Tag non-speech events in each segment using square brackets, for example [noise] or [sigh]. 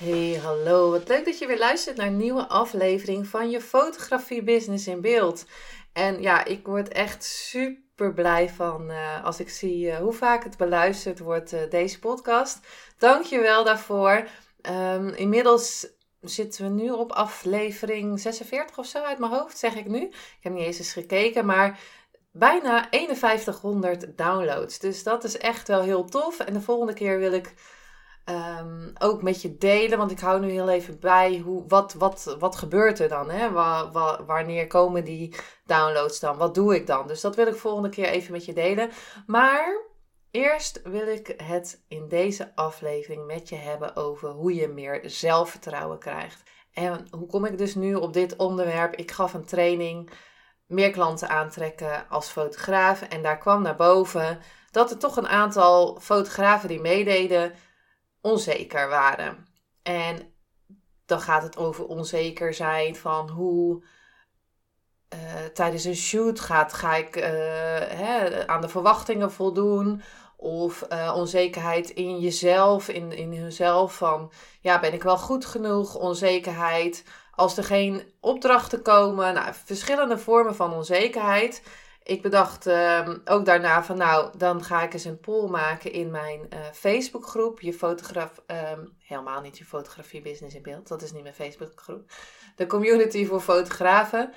Hey, hallo. Wat leuk dat je weer luistert naar een nieuwe aflevering van je fotografie business in beeld. En ja, ik word echt super blij van uh, als ik zie uh, hoe vaak het beluisterd wordt, uh, deze podcast. Dank je wel daarvoor. Um, inmiddels zitten we nu op aflevering 46 of zo uit mijn hoofd, zeg ik nu. Ik heb niet eens eens gekeken, maar bijna 5100 downloads. Dus dat is echt wel heel tof. En de volgende keer wil ik Um, ook met je delen, want ik hou nu heel even bij hoe, wat, wat, wat gebeurt er dan? Hè? Wa, wa, wanneer komen die downloads dan? Wat doe ik dan? Dus dat wil ik volgende keer even met je delen. Maar eerst wil ik het in deze aflevering met je hebben over hoe je meer zelfvertrouwen krijgt. En hoe kom ik dus nu op dit onderwerp? Ik gaf een training, meer klanten aantrekken als fotograaf. En daar kwam naar boven dat er toch een aantal fotografen die meededen onzeker waren. En dan gaat het over onzeker zijn van hoe uh, tijdens een shoot gaat, ga ik uh, hè, aan de verwachtingen voldoen. Of uh, onzekerheid in jezelf, in, in hunzelf. Van ja, ben ik wel goed genoeg? Onzekerheid als er geen opdrachten komen. Nou, verschillende vormen van onzekerheid ik bedacht uh, ook daarna van nou, dan ga ik eens een poll maken in mijn uh, Facebookgroep. Je fotograaf, um, helemaal niet je fotografie business in beeld, dat is niet mijn Facebookgroep. De community voor fotografen.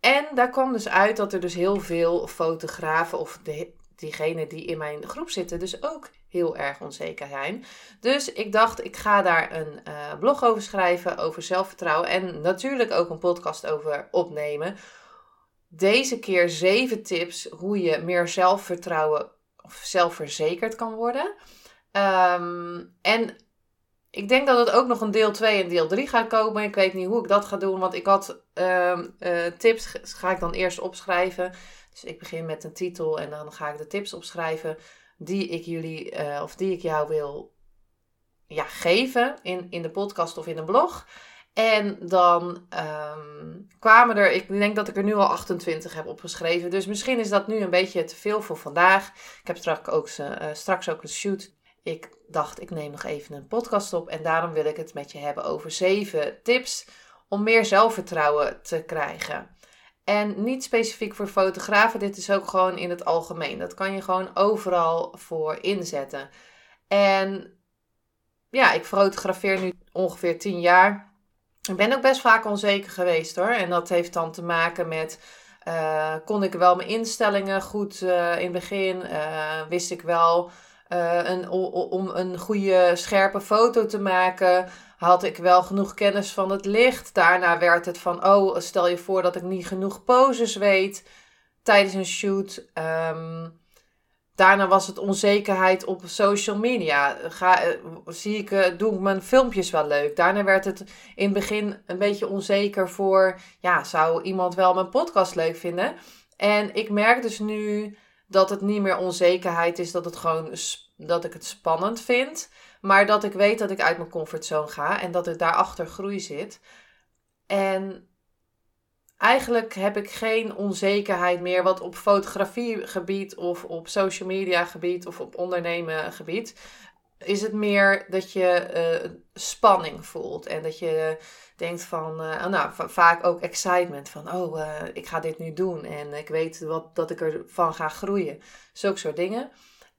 En daar kwam dus uit dat er dus heel veel fotografen of de, diegenen die in mijn groep zitten dus ook heel erg onzeker zijn. Dus ik dacht, ik ga daar een uh, blog over schrijven, over zelfvertrouwen en natuurlijk ook een podcast over opnemen deze keer zeven tips hoe je meer zelfvertrouwen of zelfverzekerd kan worden. Um, en ik denk dat het ook nog een deel 2 en deel 3 gaat komen. Ik weet niet hoe ik dat ga doen, want ik had um, uh, tips, ga ik dan eerst opschrijven. Dus ik begin met een titel en dan ga ik de tips opschrijven die ik jullie uh, of die ik jou wil ja, geven in, in de podcast of in een blog. En dan um, kwamen er, ik denk dat ik er nu al 28 heb opgeschreven. Dus misschien is dat nu een beetje te veel voor vandaag. Ik heb straks ook, uh, straks ook een shoot. Ik dacht, ik neem nog even een podcast op. En daarom wil ik het met je hebben over 7 tips om meer zelfvertrouwen te krijgen. En niet specifiek voor fotografen, dit is ook gewoon in het algemeen. Dat kan je gewoon overal voor inzetten. En ja, ik fotografeer nu ongeveer 10 jaar. Ik ben ook best vaak onzeker geweest hoor. En dat heeft dan te maken met. Uh, kon ik wel mijn instellingen goed uh, in het begin? Uh, wist ik wel een, om een goede scherpe foto te maken? Had ik wel genoeg kennis van het licht? Daarna werd het van: oh, stel je voor dat ik niet genoeg poses weet tijdens een shoot. Um, Daarna was het onzekerheid op social media. Ga, eh, zie ik, uh, doe ik mijn filmpjes wel leuk. Daarna werd het in het begin een beetje onzeker voor, ja, zou iemand wel mijn podcast leuk vinden? En ik merk dus nu dat het niet meer onzekerheid is, dat het gewoon dat ik het spannend vind, maar dat ik weet dat ik uit mijn comfortzone ga en dat er daarachter groei zit. En eigenlijk heb ik geen onzekerheid meer wat op fotografiegebied of op social media gebied of op ondernemen gebied. Is het meer dat je uh, spanning voelt en dat je denkt van, uh, nou vaak ook excitement van, oh uh, ik ga dit nu doen en ik weet wat, dat ik ervan ga groeien. Zulke soort dingen.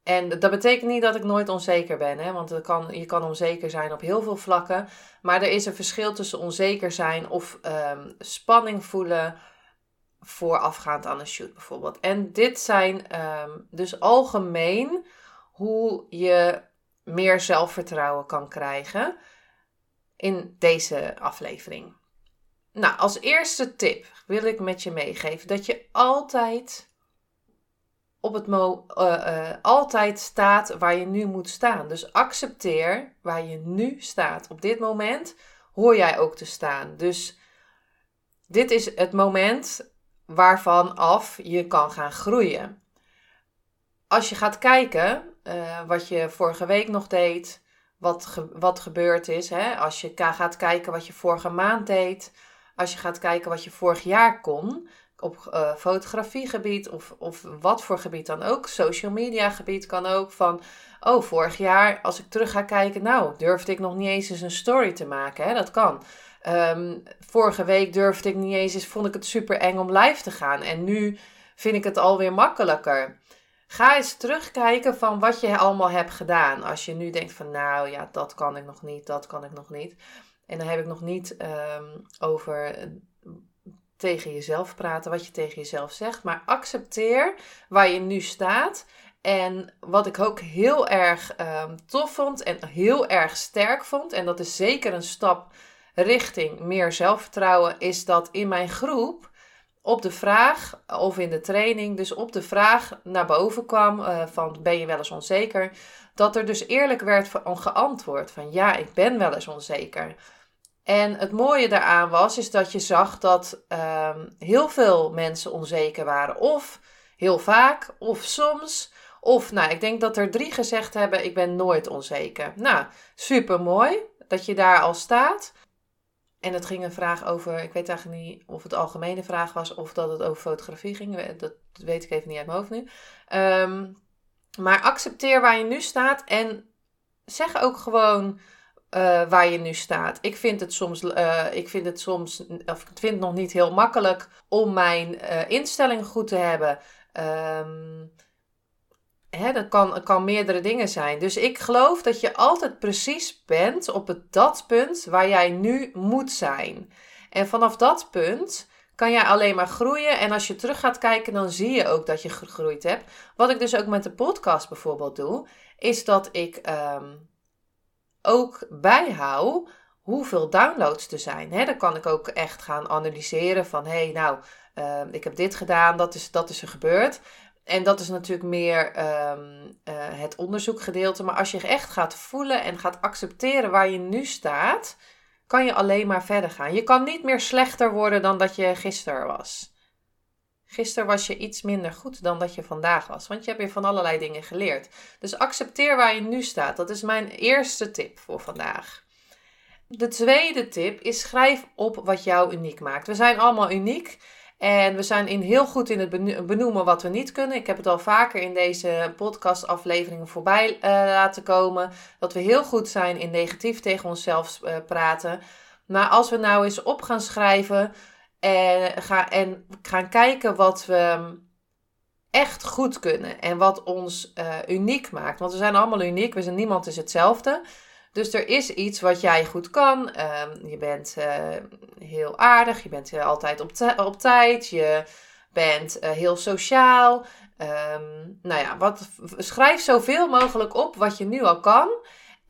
En dat betekent niet dat ik nooit onzeker ben, hè? want kan, je kan onzeker zijn op heel veel vlakken. Maar er is een verschil tussen onzeker zijn of um, spanning voelen voorafgaand aan een shoot bijvoorbeeld. En dit zijn um, dus algemeen hoe je meer zelfvertrouwen kan krijgen in deze aflevering. Nou, als eerste tip wil ik met je meegeven dat je altijd op het mo uh, altijd staat waar je nu moet staan. Dus accepteer waar je nu staat. Op dit moment hoor jij ook te staan. Dus dit is het moment waarvan af je kan gaan groeien. Als je gaat kijken uh, wat je vorige week nog deed, wat, wat gebeurd is. Hè? Als je gaat kijken wat je vorige maand deed. Als je gaat kijken wat je vorig jaar kon op uh, fotografiegebied of, of wat voor gebied dan ook. Social media gebied kan ook van, oh vorig jaar als ik terug ga kijken, nou durfde ik nog niet eens eens een story te maken. Hè? Dat kan. Ehm, vorige week durfde ik niet eens, vond ik het super eng om live te gaan. En nu vind ik het alweer makkelijker. Ga eens terugkijken van wat je allemaal hebt gedaan. Als je nu denkt van nou ja, dat kan ik nog niet, dat kan ik nog niet. En dan heb ik nog niet ehm, over tegen jezelf praten, wat je tegen jezelf zegt. Maar accepteer waar je nu staat. En wat ik ook heel erg um, tof vond en heel erg sterk vond, en dat is zeker een stap richting meer zelfvertrouwen, is dat in mijn groep op de vraag, of in de training, dus op de vraag naar boven kwam uh, van ben je wel eens onzeker, dat er dus eerlijk werd geantwoord van ja, ik ben wel eens onzeker. En het mooie daaraan was, is dat je zag dat um, heel veel mensen onzeker waren. Of heel vaak, of soms. Of, nou, ik denk dat er drie gezegd hebben, ik ben nooit onzeker. Nou, super mooi dat je daar al staat. En het ging een vraag over, ik weet eigenlijk niet of het algemene vraag was of dat het over fotografie ging. Dat weet ik even niet uit mijn hoofd nu. Um, maar accepteer waar je nu staat en zeg ook gewoon uh, waar je nu staat. Ik vind het soms, uh, ik vind het soms, of ik vind het nog niet heel makkelijk om mijn instellingen goed te hebben. Um, hè, dat kan, kan meerdere dingen zijn. Dus ik geloof dat je altijd precies bent op het dat punt waar jij nu moet zijn. En vanaf dat punt kan jij alleen maar groeien. En als je terug gaat kijken, dan zie je ook dat je gegroeid hebt. Wat ik dus ook met de podcast bijvoorbeeld doe, is dat ik um, ook bijhoud hoeveel downloads er zijn. He, dan kan ik ook echt gaan analyseren van, hé, hey, nou, uh, ik heb dit gedaan, dat is, dat is er gebeurd. En dat is natuurlijk meer um, uh, het onderzoekgedeelte. Maar als je echt gaat voelen en gaat accepteren waar je nu staat, kan je alleen maar verder gaan. Je kan niet meer slechter worden dan dat je gisteren was. Gisteren was je iets minder goed dan dat je vandaag was, want je hebt weer van allerlei dingen geleerd. Dus accepteer waar je nu staat. Dat is mijn eerste tip voor vandaag. De tweede tip is schrijf op wat jou uniek maakt. We zijn allemaal uniek. En we zijn in heel goed in het benoemen wat we niet kunnen. Ik heb het al vaker in deze podcastafleveringen voorbij uh, laten komen. Dat we heel goed zijn in negatief tegen onszelf uh, praten. Maar als we nou eens op gaan schrijven en, ga, en gaan kijken wat we echt goed kunnen. En wat ons uh, uniek maakt. Want we zijn allemaal uniek. We zijn, niemand is hetzelfde. Dus er is iets wat jij goed kan. Um, je bent uh, heel aardig, je bent uh, altijd op, op, tijd, je bent heel sociaal. Um, nou ja, wat, schrijf zoveel mogelijk op wat je nu al kan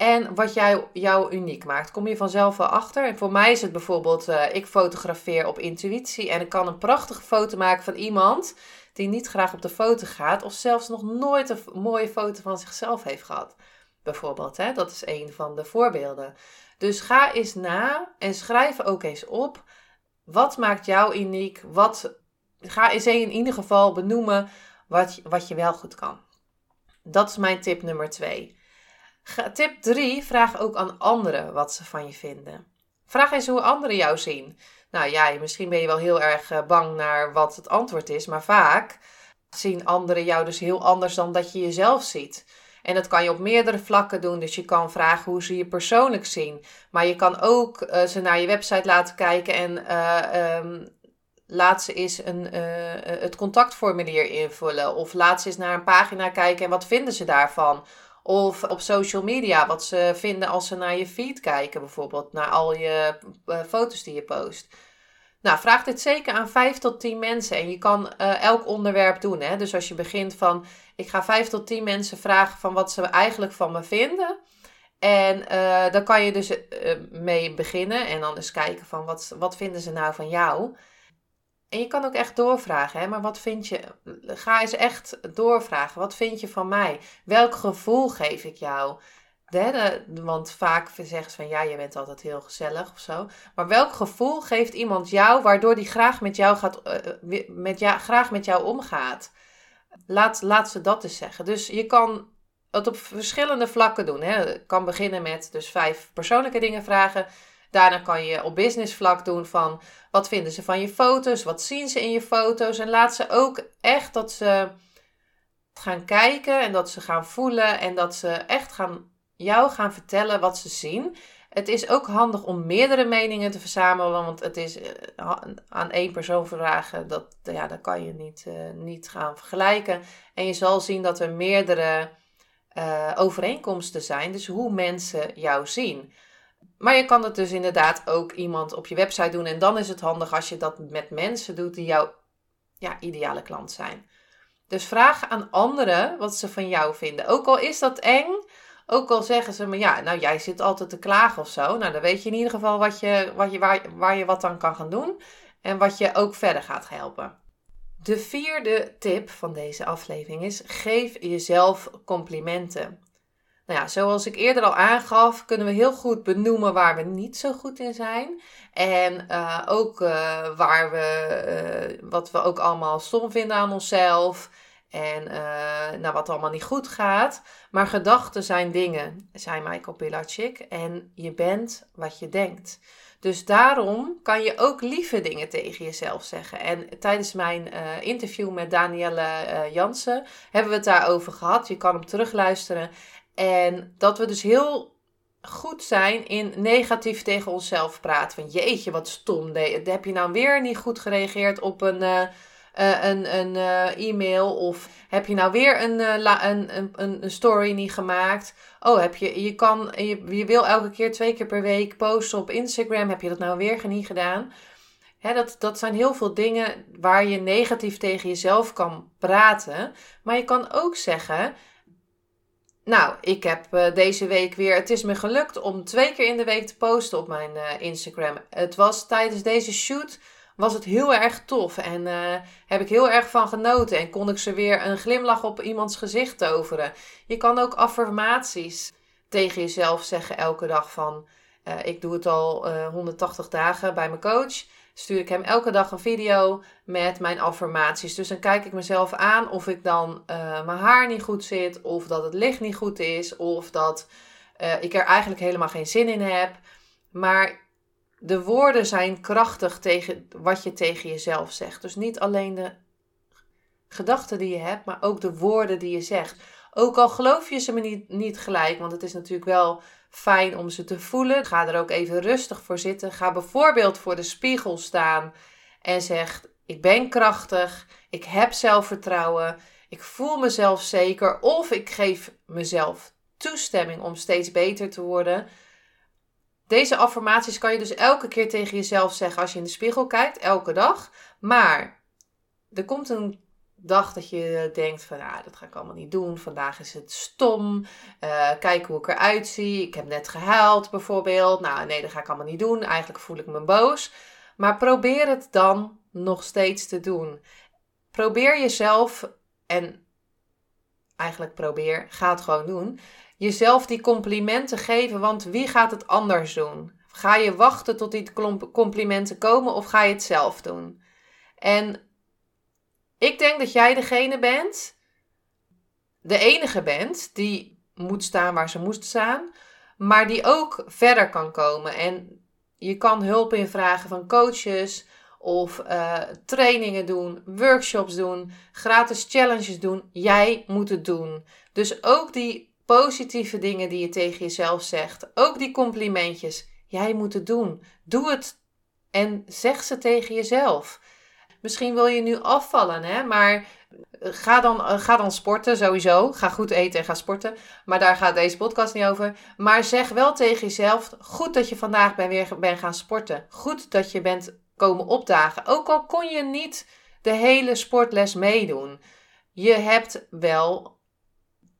en wat jij, jou uniek maakt. Kom je vanzelf wel achter. En voor mij is het bijvoorbeeld, ik fotografeer op intuïtie en ik kan een prachtige foto maken van iemand die niet graag op de foto gaat of zelfs nog nooit een mooie foto van zichzelf heeft gehad bijvoorbeeld. Hè? Dat is een van de voorbeelden. Dus ga eens na en schrijf ook eens op. Wat maakt jou uniek? Wat, ga eens in ieder geval benoemen wat, wat je wel goed kan. Dat is mijn tip nummer twee. Tip 3. Vraag ook aan anderen wat ze van je vinden. Vraag eens hoe anderen jou zien. Nou ja, misschien ben je wel heel erg eh, bang naar wat het antwoord is, maar vaak zien anderen jou dus heel anders dan dat je jezelf ziet. En dat kan je op meerdere vlakken doen. Dus je kan vragen hoe ze je persoonlijk zien. Maar je kan ook uh, ze naar je website laten kijken en uh, um, laat ze eens een, het contactformulier invullen. Of laat ze eens naar een pagina kijken en wat vinden ze daarvan. Of op social media, wat ze vinden als ze naar je feed kijken, bijvoorbeeld. Naar al je foto's die je post. Nou, vraag dit zeker aan 5 tot 10 mensen. En je kan uh, elk onderwerp doen. Hè? Dus als je begint van, ik ga 5 tot 10 mensen vragen van wat ze eigenlijk van me vinden. En uh, dan kan je dus mee beginnen. En dan eens kijken van, wat, wat vinden ze nou van jou? En je kan ook echt doorvragen, hè? maar wat vind je? Ga eens echt doorvragen. Wat vind je van mij? Welk gevoel geef ik jou? Want vaak zeggen ze van ja, je bent altijd heel gezellig of zo. Maar welk gevoel geeft iemand jou waardoor die graag met jou, gaat, uh, met ja, graag met jou omgaat? Laat, laat ze dat eens zeggen. Dus je kan het op verschillende vlakken doen. Hè. Je kan beginnen met dus vijf persoonlijke dingen vragen. Daarna kan je op business vlak doen van wat vinden ze van je foto's, wat zien ze in je foto's. En laat ze ook echt dat ze gaan kijken en dat ze gaan voelen en dat ze echt gaan jou gaan vertellen wat ze zien. Het is ook handig om meerdere meningen te verzamelen, want het is eh, aan één persoon vragen, dat, ja, dat kan je niet, uh, niet gaan vergelijken. En je zal zien dat er meerdere uh, overeenkomsten zijn, dus hoe mensen jou zien. Maar je kan het dus inderdaad ook iemand op je website doen. En dan is het handig als je dat met mensen doet die jouw ja, ideale klant zijn. Dus vraag aan anderen wat ze van jou vinden. Ook al is dat eng, ook al zeggen ze maar ja, nou jij zit altijd te klagen of zo. Nou dan weet je in ieder geval wat je, wat je, waar, waar je wat aan kan gaan doen. En wat je ook verder gaat helpen. De vierde tip van deze aflevering is: geef jezelf complimenten. Nou ja, zoals ik eerder al aangaf, kunnen we heel goed benoemen waar we niet zo goed in zijn. En uh, ook uh, waar we, uh, wat we ook allemaal stom vinden aan onszelf. En nou, wat allemaal niet goed gaat. Maar gedachten zijn dingen, zei Michael Pilatschik. En je bent wat je denkt. Dus daarom kan je ook lieve dingen tegen jezelf zeggen. En tijdens mijn interview met Danielle Jansen hebben we het daarover gehad. Je kan hem terugluisteren. En dat we dus heel goed zijn in negatief tegen onszelf praten. Van jeetje, wat stom. Heb je nou weer niet goed gereageerd op een, uh, een, een uh, e-mail? Of heb je nou weer een, een, een, een, story niet gemaakt? Oh, heb je, je, kan, je, je wil elke keer twee keer per week posten op Instagram. Heb je dat nou weer niet gedaan? Dat, dat zijn heel veel dingen waar je negatief tegen jezelf kan praten. Maar je kan ook zeggen nou, ik heb uh, deze week weer. Het is me gelukt om twee keer in de week te posten op mijn uh, Instagram. Het was tijdens deze shoot. Was het heel erg tof en uh, heb ik heel erg van genoten. En kon ik ze weer een glimlach op iemands gezicht toveren. Je kan ook affirmaties tegen jezelf zeggen elke dag van. ik doe het al 180 dagen bij mijn coach stuur ik hem elke dag een video met mijn affirmaties. Dus dan kijk ik mezelf aan of ik dan uh, mijn haar niet goed zit, of dat het licht niet goed is, of dat uh, ik er eigenlijk helemaal geen zin in heb. Maar de woorden zijn krachtig tegen wat je tegen jezelf zegt. Dus niet alleen de gedachten die je hebt, maar ook de woorden die je zegt. Ook al geloof je ze me niet, niet gelijk, want het is natuurlijk wel fijn om ze te voelen. Ga er ook even rustig voor zitten. Ga bijvoorbeeld voor de spiegel staan en zeg: Ik ben krachtig, ik heb zelfvertrouwen, ik voel mezelf zeker of ik geef mezelf toestemming om steeds beter te worden. Deze affirmaties kan je dus elke keer tegen jezelf zeggen als je in de spiegel kijkt, elke dag. Maar er komt een dag dat je denkt van, ah, dat ga ik allemaal niet doen. Vandaag is het stom. Uh, kijk hoe ik eruit zie. Ik heb net gehuild bijvoorbeeld. Nou, nee, dat ga ik allemaal niet doen. Eigenlijk voel ik me boos. Maar probeer het dan nog steeds te doen. Probeer jezelf en eigenlijk probeer, ga het gewoon doen. Jezelf die complimenten geven, want wie gaat het anders doen? Ga je wachten tot die complimenten komen of ga je het zelf doen? En ik denk dat jij degene bent, de enige bent, die moet staan waar ze moest staan, maar die ook verder kan komen. En je kan hulp invragen van coaches of uh, trainingen doen, workshops doen, gratis challenges doen. Jij moet het doen. Dus ook die positieve dingen die je tegen jezelf zegt, ook die complimentjes, jij moet het doen. Doe het en zeg ze tegen jezelf. Misschien wil je nu afvallen, hè? maar eh, ga dan, eh, ga dan sporten sowieso. Ga goed eten en ga sporten. Maar daar gaat deze podcast niet over. Maar zeg wel tegen jezelf: goed dat je vandaag ben weer bent gaan sporten. Goed dat je bent komen opdagen. Ook al kon je niet de hele sportles meedoen. Je hebt wel,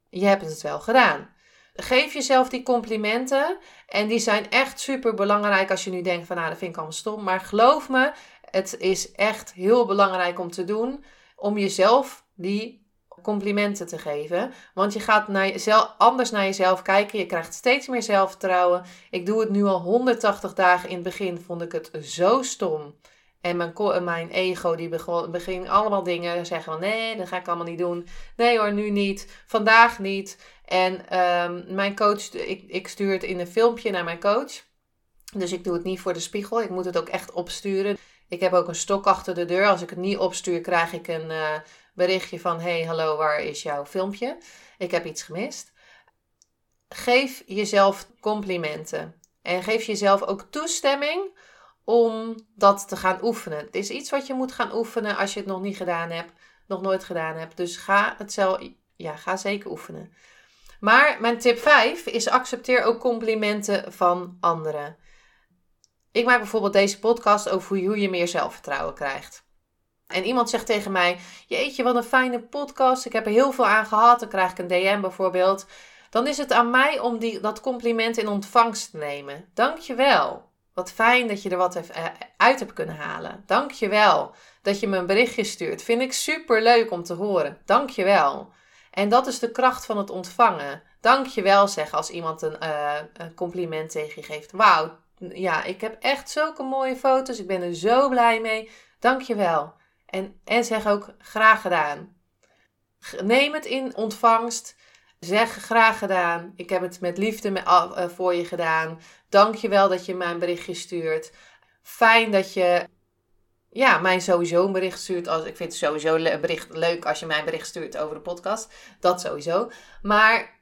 je hebt het wel gedaan. Geef jezelf die complimenten. En die zijn echt super belangrijk als je nu denkt van nou dat vind ik allemaal stom. Maar geloof me, het is echt heel belangrijk om te doen. Om jezelf die complimenten te geven. Want je gaat naar jezelf, anders naar jezelf kijken. Je krijgt steeds meer zelfvertrouwen. Ik doe het nu al 180 dagen. In het begin vond ik het zo stom. En mijn, mijn ego die begon, begin allemaal dingen zeggen van nee, dat ga ik allemaal niet doen. Nee hoor, nu niet. Vandaag niet. En ehm, mijn coach, ik, ik stuur het in een filmpje naar mijn coach. Dus ik doe het niet voor de spiegel. Ik moet het ook echt opsturen. Ik heb ook een stok achter de deur. Als ik het niet opstuur, krijg ik een uh, berichtje van: Hey, hallo, waar is jouw filmpje? Ik heb iets gemist. Geef jezelf complimenten. En geef jezelf ook toestemming om dat te gaan oefenen. Het is iets wat je moet gaan oefenen als je het nog niet gedaan hebt, nog nooit gedaan hebt. Dus ga het zelf, ja, ga zeker oefenen. Maar mijn tip 5 is accepteer ook complimenten van anderen. Ik maak bijvoorbeeld deze podcast over hoe je meer zelfvertrouwen krijgt. En iemand zegt tegen mij: Jeetje, wat een fijne podcast. Ik heb er heel veel aan gehad. Dan krijg ik een DM bijvoorbeeld. Dan is het aan mij om die, dat compliment in ontvangst te nemen. Dankjewel. Wat fijn dat je er wat eh, uit hebt kunnen halen. Dankjewel dat je me een berichtje stuurt. Vind ik super leuk om te horen. Dankjewel. En dat is de kracht van het ontvangen. Dankjewel zeggen als iemand een, uh, een compliment tegen je geeft. Wauw, ja, ik heb echt zulke mooie foto's. Ik ben er zo blij mee. Dankjewel. En, en zeg ook graag gedaan. Neem het in ontvangst. Zeg graag gedaan. Ik heb het met liefde uh, voor je gedaan. Dank je wel dat je mij een berichtje stuurt. Fijn dat je ja, mij sowieso een bericht stuurt. Als, ik vind het sowieso een bericht leuk als je mij een bericht stuurt over de podcast. Dat sowieso. Maar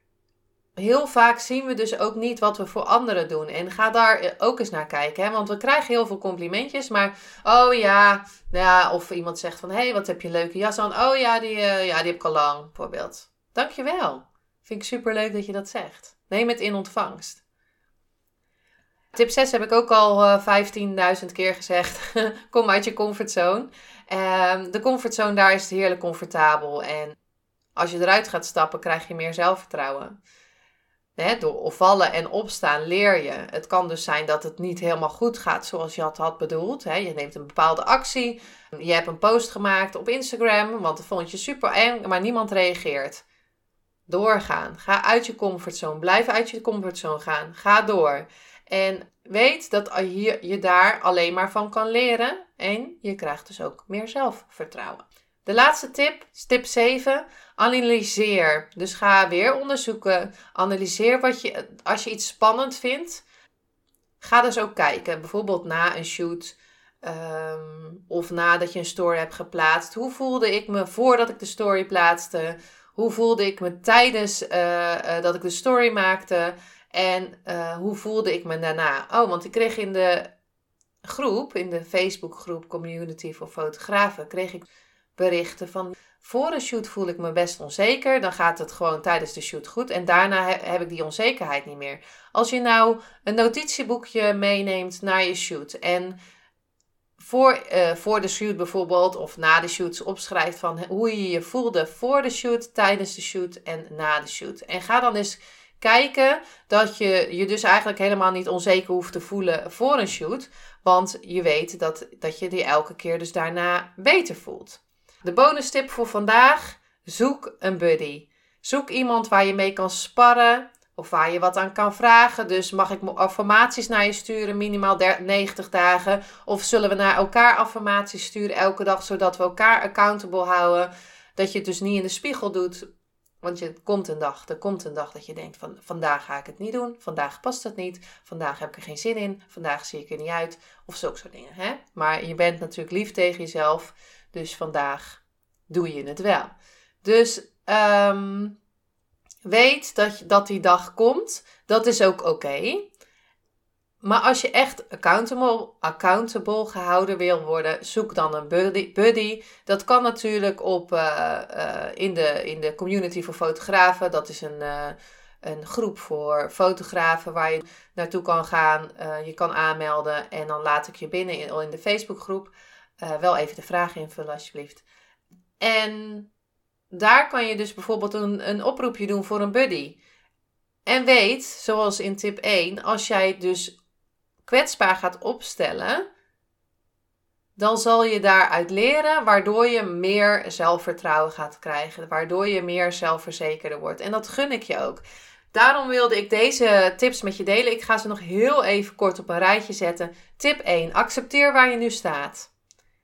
heel vaak zien we dus ook niet wat we voor anderen doen. En ga daar ook eens naar kijken. Hè? Want we krijgen heel veel complimentjes. Maar, oh ja, ja of iemand zegt van... Hé, hey, wat heb je leuke jas aan. Oh ja, die, uh, ja, die heb ik al lang, bijvoorbeeld. Dankjewel. Vind ik super leuk dat je dat zegt. Neem het in ontvangst. Tip 6 heb ik ook al uh, eh, 15.000 keer gezegd. [laughs] Kom uit je comfortzone. Uh, de comfortzone, daar is heerlijk comfortabel. En als je eruit gaat stappen, krijg je meer zelfvertrouwen. Door vallen en opstaan leer je. Het kan dus zijn dat het niet helemaal goed gaat zoals je het had bedoeld. Je neemt een bepaalde actie. Je hebt een post gemaakt op Instagram, want dat vond je super eng, maar niemand reageert. Doorgaan. Ga uit je comfortzone. Blijf uit je comfortzone gaan. Ga door. En weet dat je daar alleen maar van kan leren. En je krijgt dus ook meer zelfvertrouwen. De laatste tip, tip 7. Analyseer. Dus ga weer onderzoeken. Analyseer wat je, als je iets spannend vindt. Ga dus ook kijken. Bijvoorbeeld na een shoot. Um, of nadat je een story hebt geplaatst. Hoe voelde ik me voordat ik de story plaatste? Hoe voelde ik me tijdens uh, uh, dat ik de story maakte? En uh, hoe voelde ik me daarna? Oh, want ik kreeg in de groep, in de Facebookgroep Community voor Fotografen, kreeg ik berichten van voor een shoot voel ik me best onzeker. Dan gaat het gewoon tijdens de shoot goed. En daarna heb ik die onzekerheid niet meer. Als je nou een notitieboekje meeneemt naar je shoot. En voor, uh, voor de shoot bijvoorbeeld, of na de shoots opschrijft van hoe je je voelde voor de shoot, tijdens de shoot en na de shoot. En ga dan eens kijken dat je je dus eigenlijk helemaal niet onzeker hoeft te voelen voor een shoot. Want je weet dat, dat je die elke keer dus daarna beter voelt. De bonus tip voor vandaag: zoek een buddy. Zoek iemand waar je mee kan sparren of waar je wat aan kan vragen. Dus mag ik affirmaties naar je sturen, minimaal 90 dagen? Of zullen we naar elkaar affirmaties sturen elke dag, zodat we elkaar accountable houden? Dat je het dus niet in de spiegel doet. Want je komt een dag, er komt een dag dat je denkt van vandaag ga ik het niet doen, vandaag past het niet, vandaag heb ik er geen zin in, vandaag zie ik er niet uit of zulke soort dingen. Hè? Maar je bent natuurlijk lief tegen jezelf. Dus vandaag doe je het wel. Dus ehm, weet dat, dat die dag komt. Dat is ook oké. Maar als je echt accountable, accountable gehouden wil worden, zoek dan een buddy. Dat kan natuurlijk op, uh, uh, in, de, in de community voor fotografen. Dat is een, uh, een groep voor fotografen waar je naartoe kan gaan. je kan aanmelden en dan laat ik je binnen in, in de Facebookgroep. Uh, wel even de vragen invullen alsjeblieft. En daar kan je dus bijvoorbeeld een, een oproepje doen voor een buddy. En weet, zoals in tip 1, als jij dus kwetsbaar gaat opstellen, dan zal je daaruit leren, waardoor je meer zelfvertrouwen gaat krijgen, waardoor je meer zelfverzekerder wordt. En dat gun ik je ook. Daarom wilde ik deze tips met je delen. Ik ga ze nog heel even kort op een rijtje zetten. Tip 1: accepteer waar je nu staat.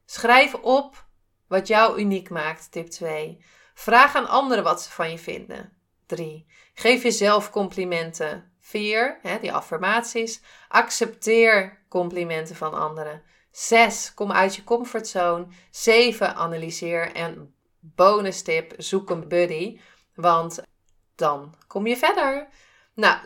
Schrijf op wat jou uniek maakt. Tip 2: vraag aan anderen wat ze van je vinden. 3. Geef jezelf complimenten. 4. Hè, die affirmaties. Accepteer complimenten van anderen. 6. Kom uit je comfortzone. 7. Analyseer. En bonus tip: zoek een buddy. Want dan kom je verder. Nou,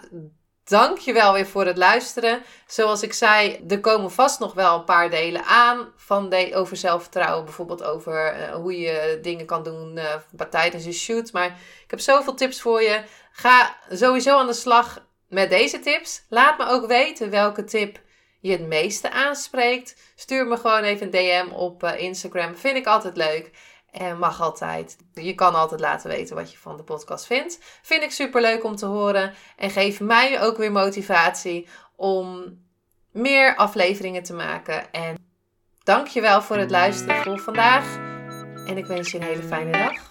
dankjewel weer voor het luisteren. Zoals ik zei, er komen vast nog wel een paar delen aan van de, over zelfvertrouwen. Bijvoorbeeld over uh, hoe je dingen kan doen uh, tijdens je shoot. Maar ik heb zoveel tips voor je. Ga sowieso aan de slag met deze tips. Laat me ook weten welke tip je het meeste aanspreekt. Stuur me gewoon even een DM op uh, Instagram. Vind ik altijd leuk. En mag altijd. Je kan altijd laten weten wat je van de podcast vindt. Vind ik super leuk om te horen. En geef mij ook weer motivatie om meer afleveringen te maken. En dankjewel voor het luisteren voor vandaag. En ik wens je een hele fijne dag.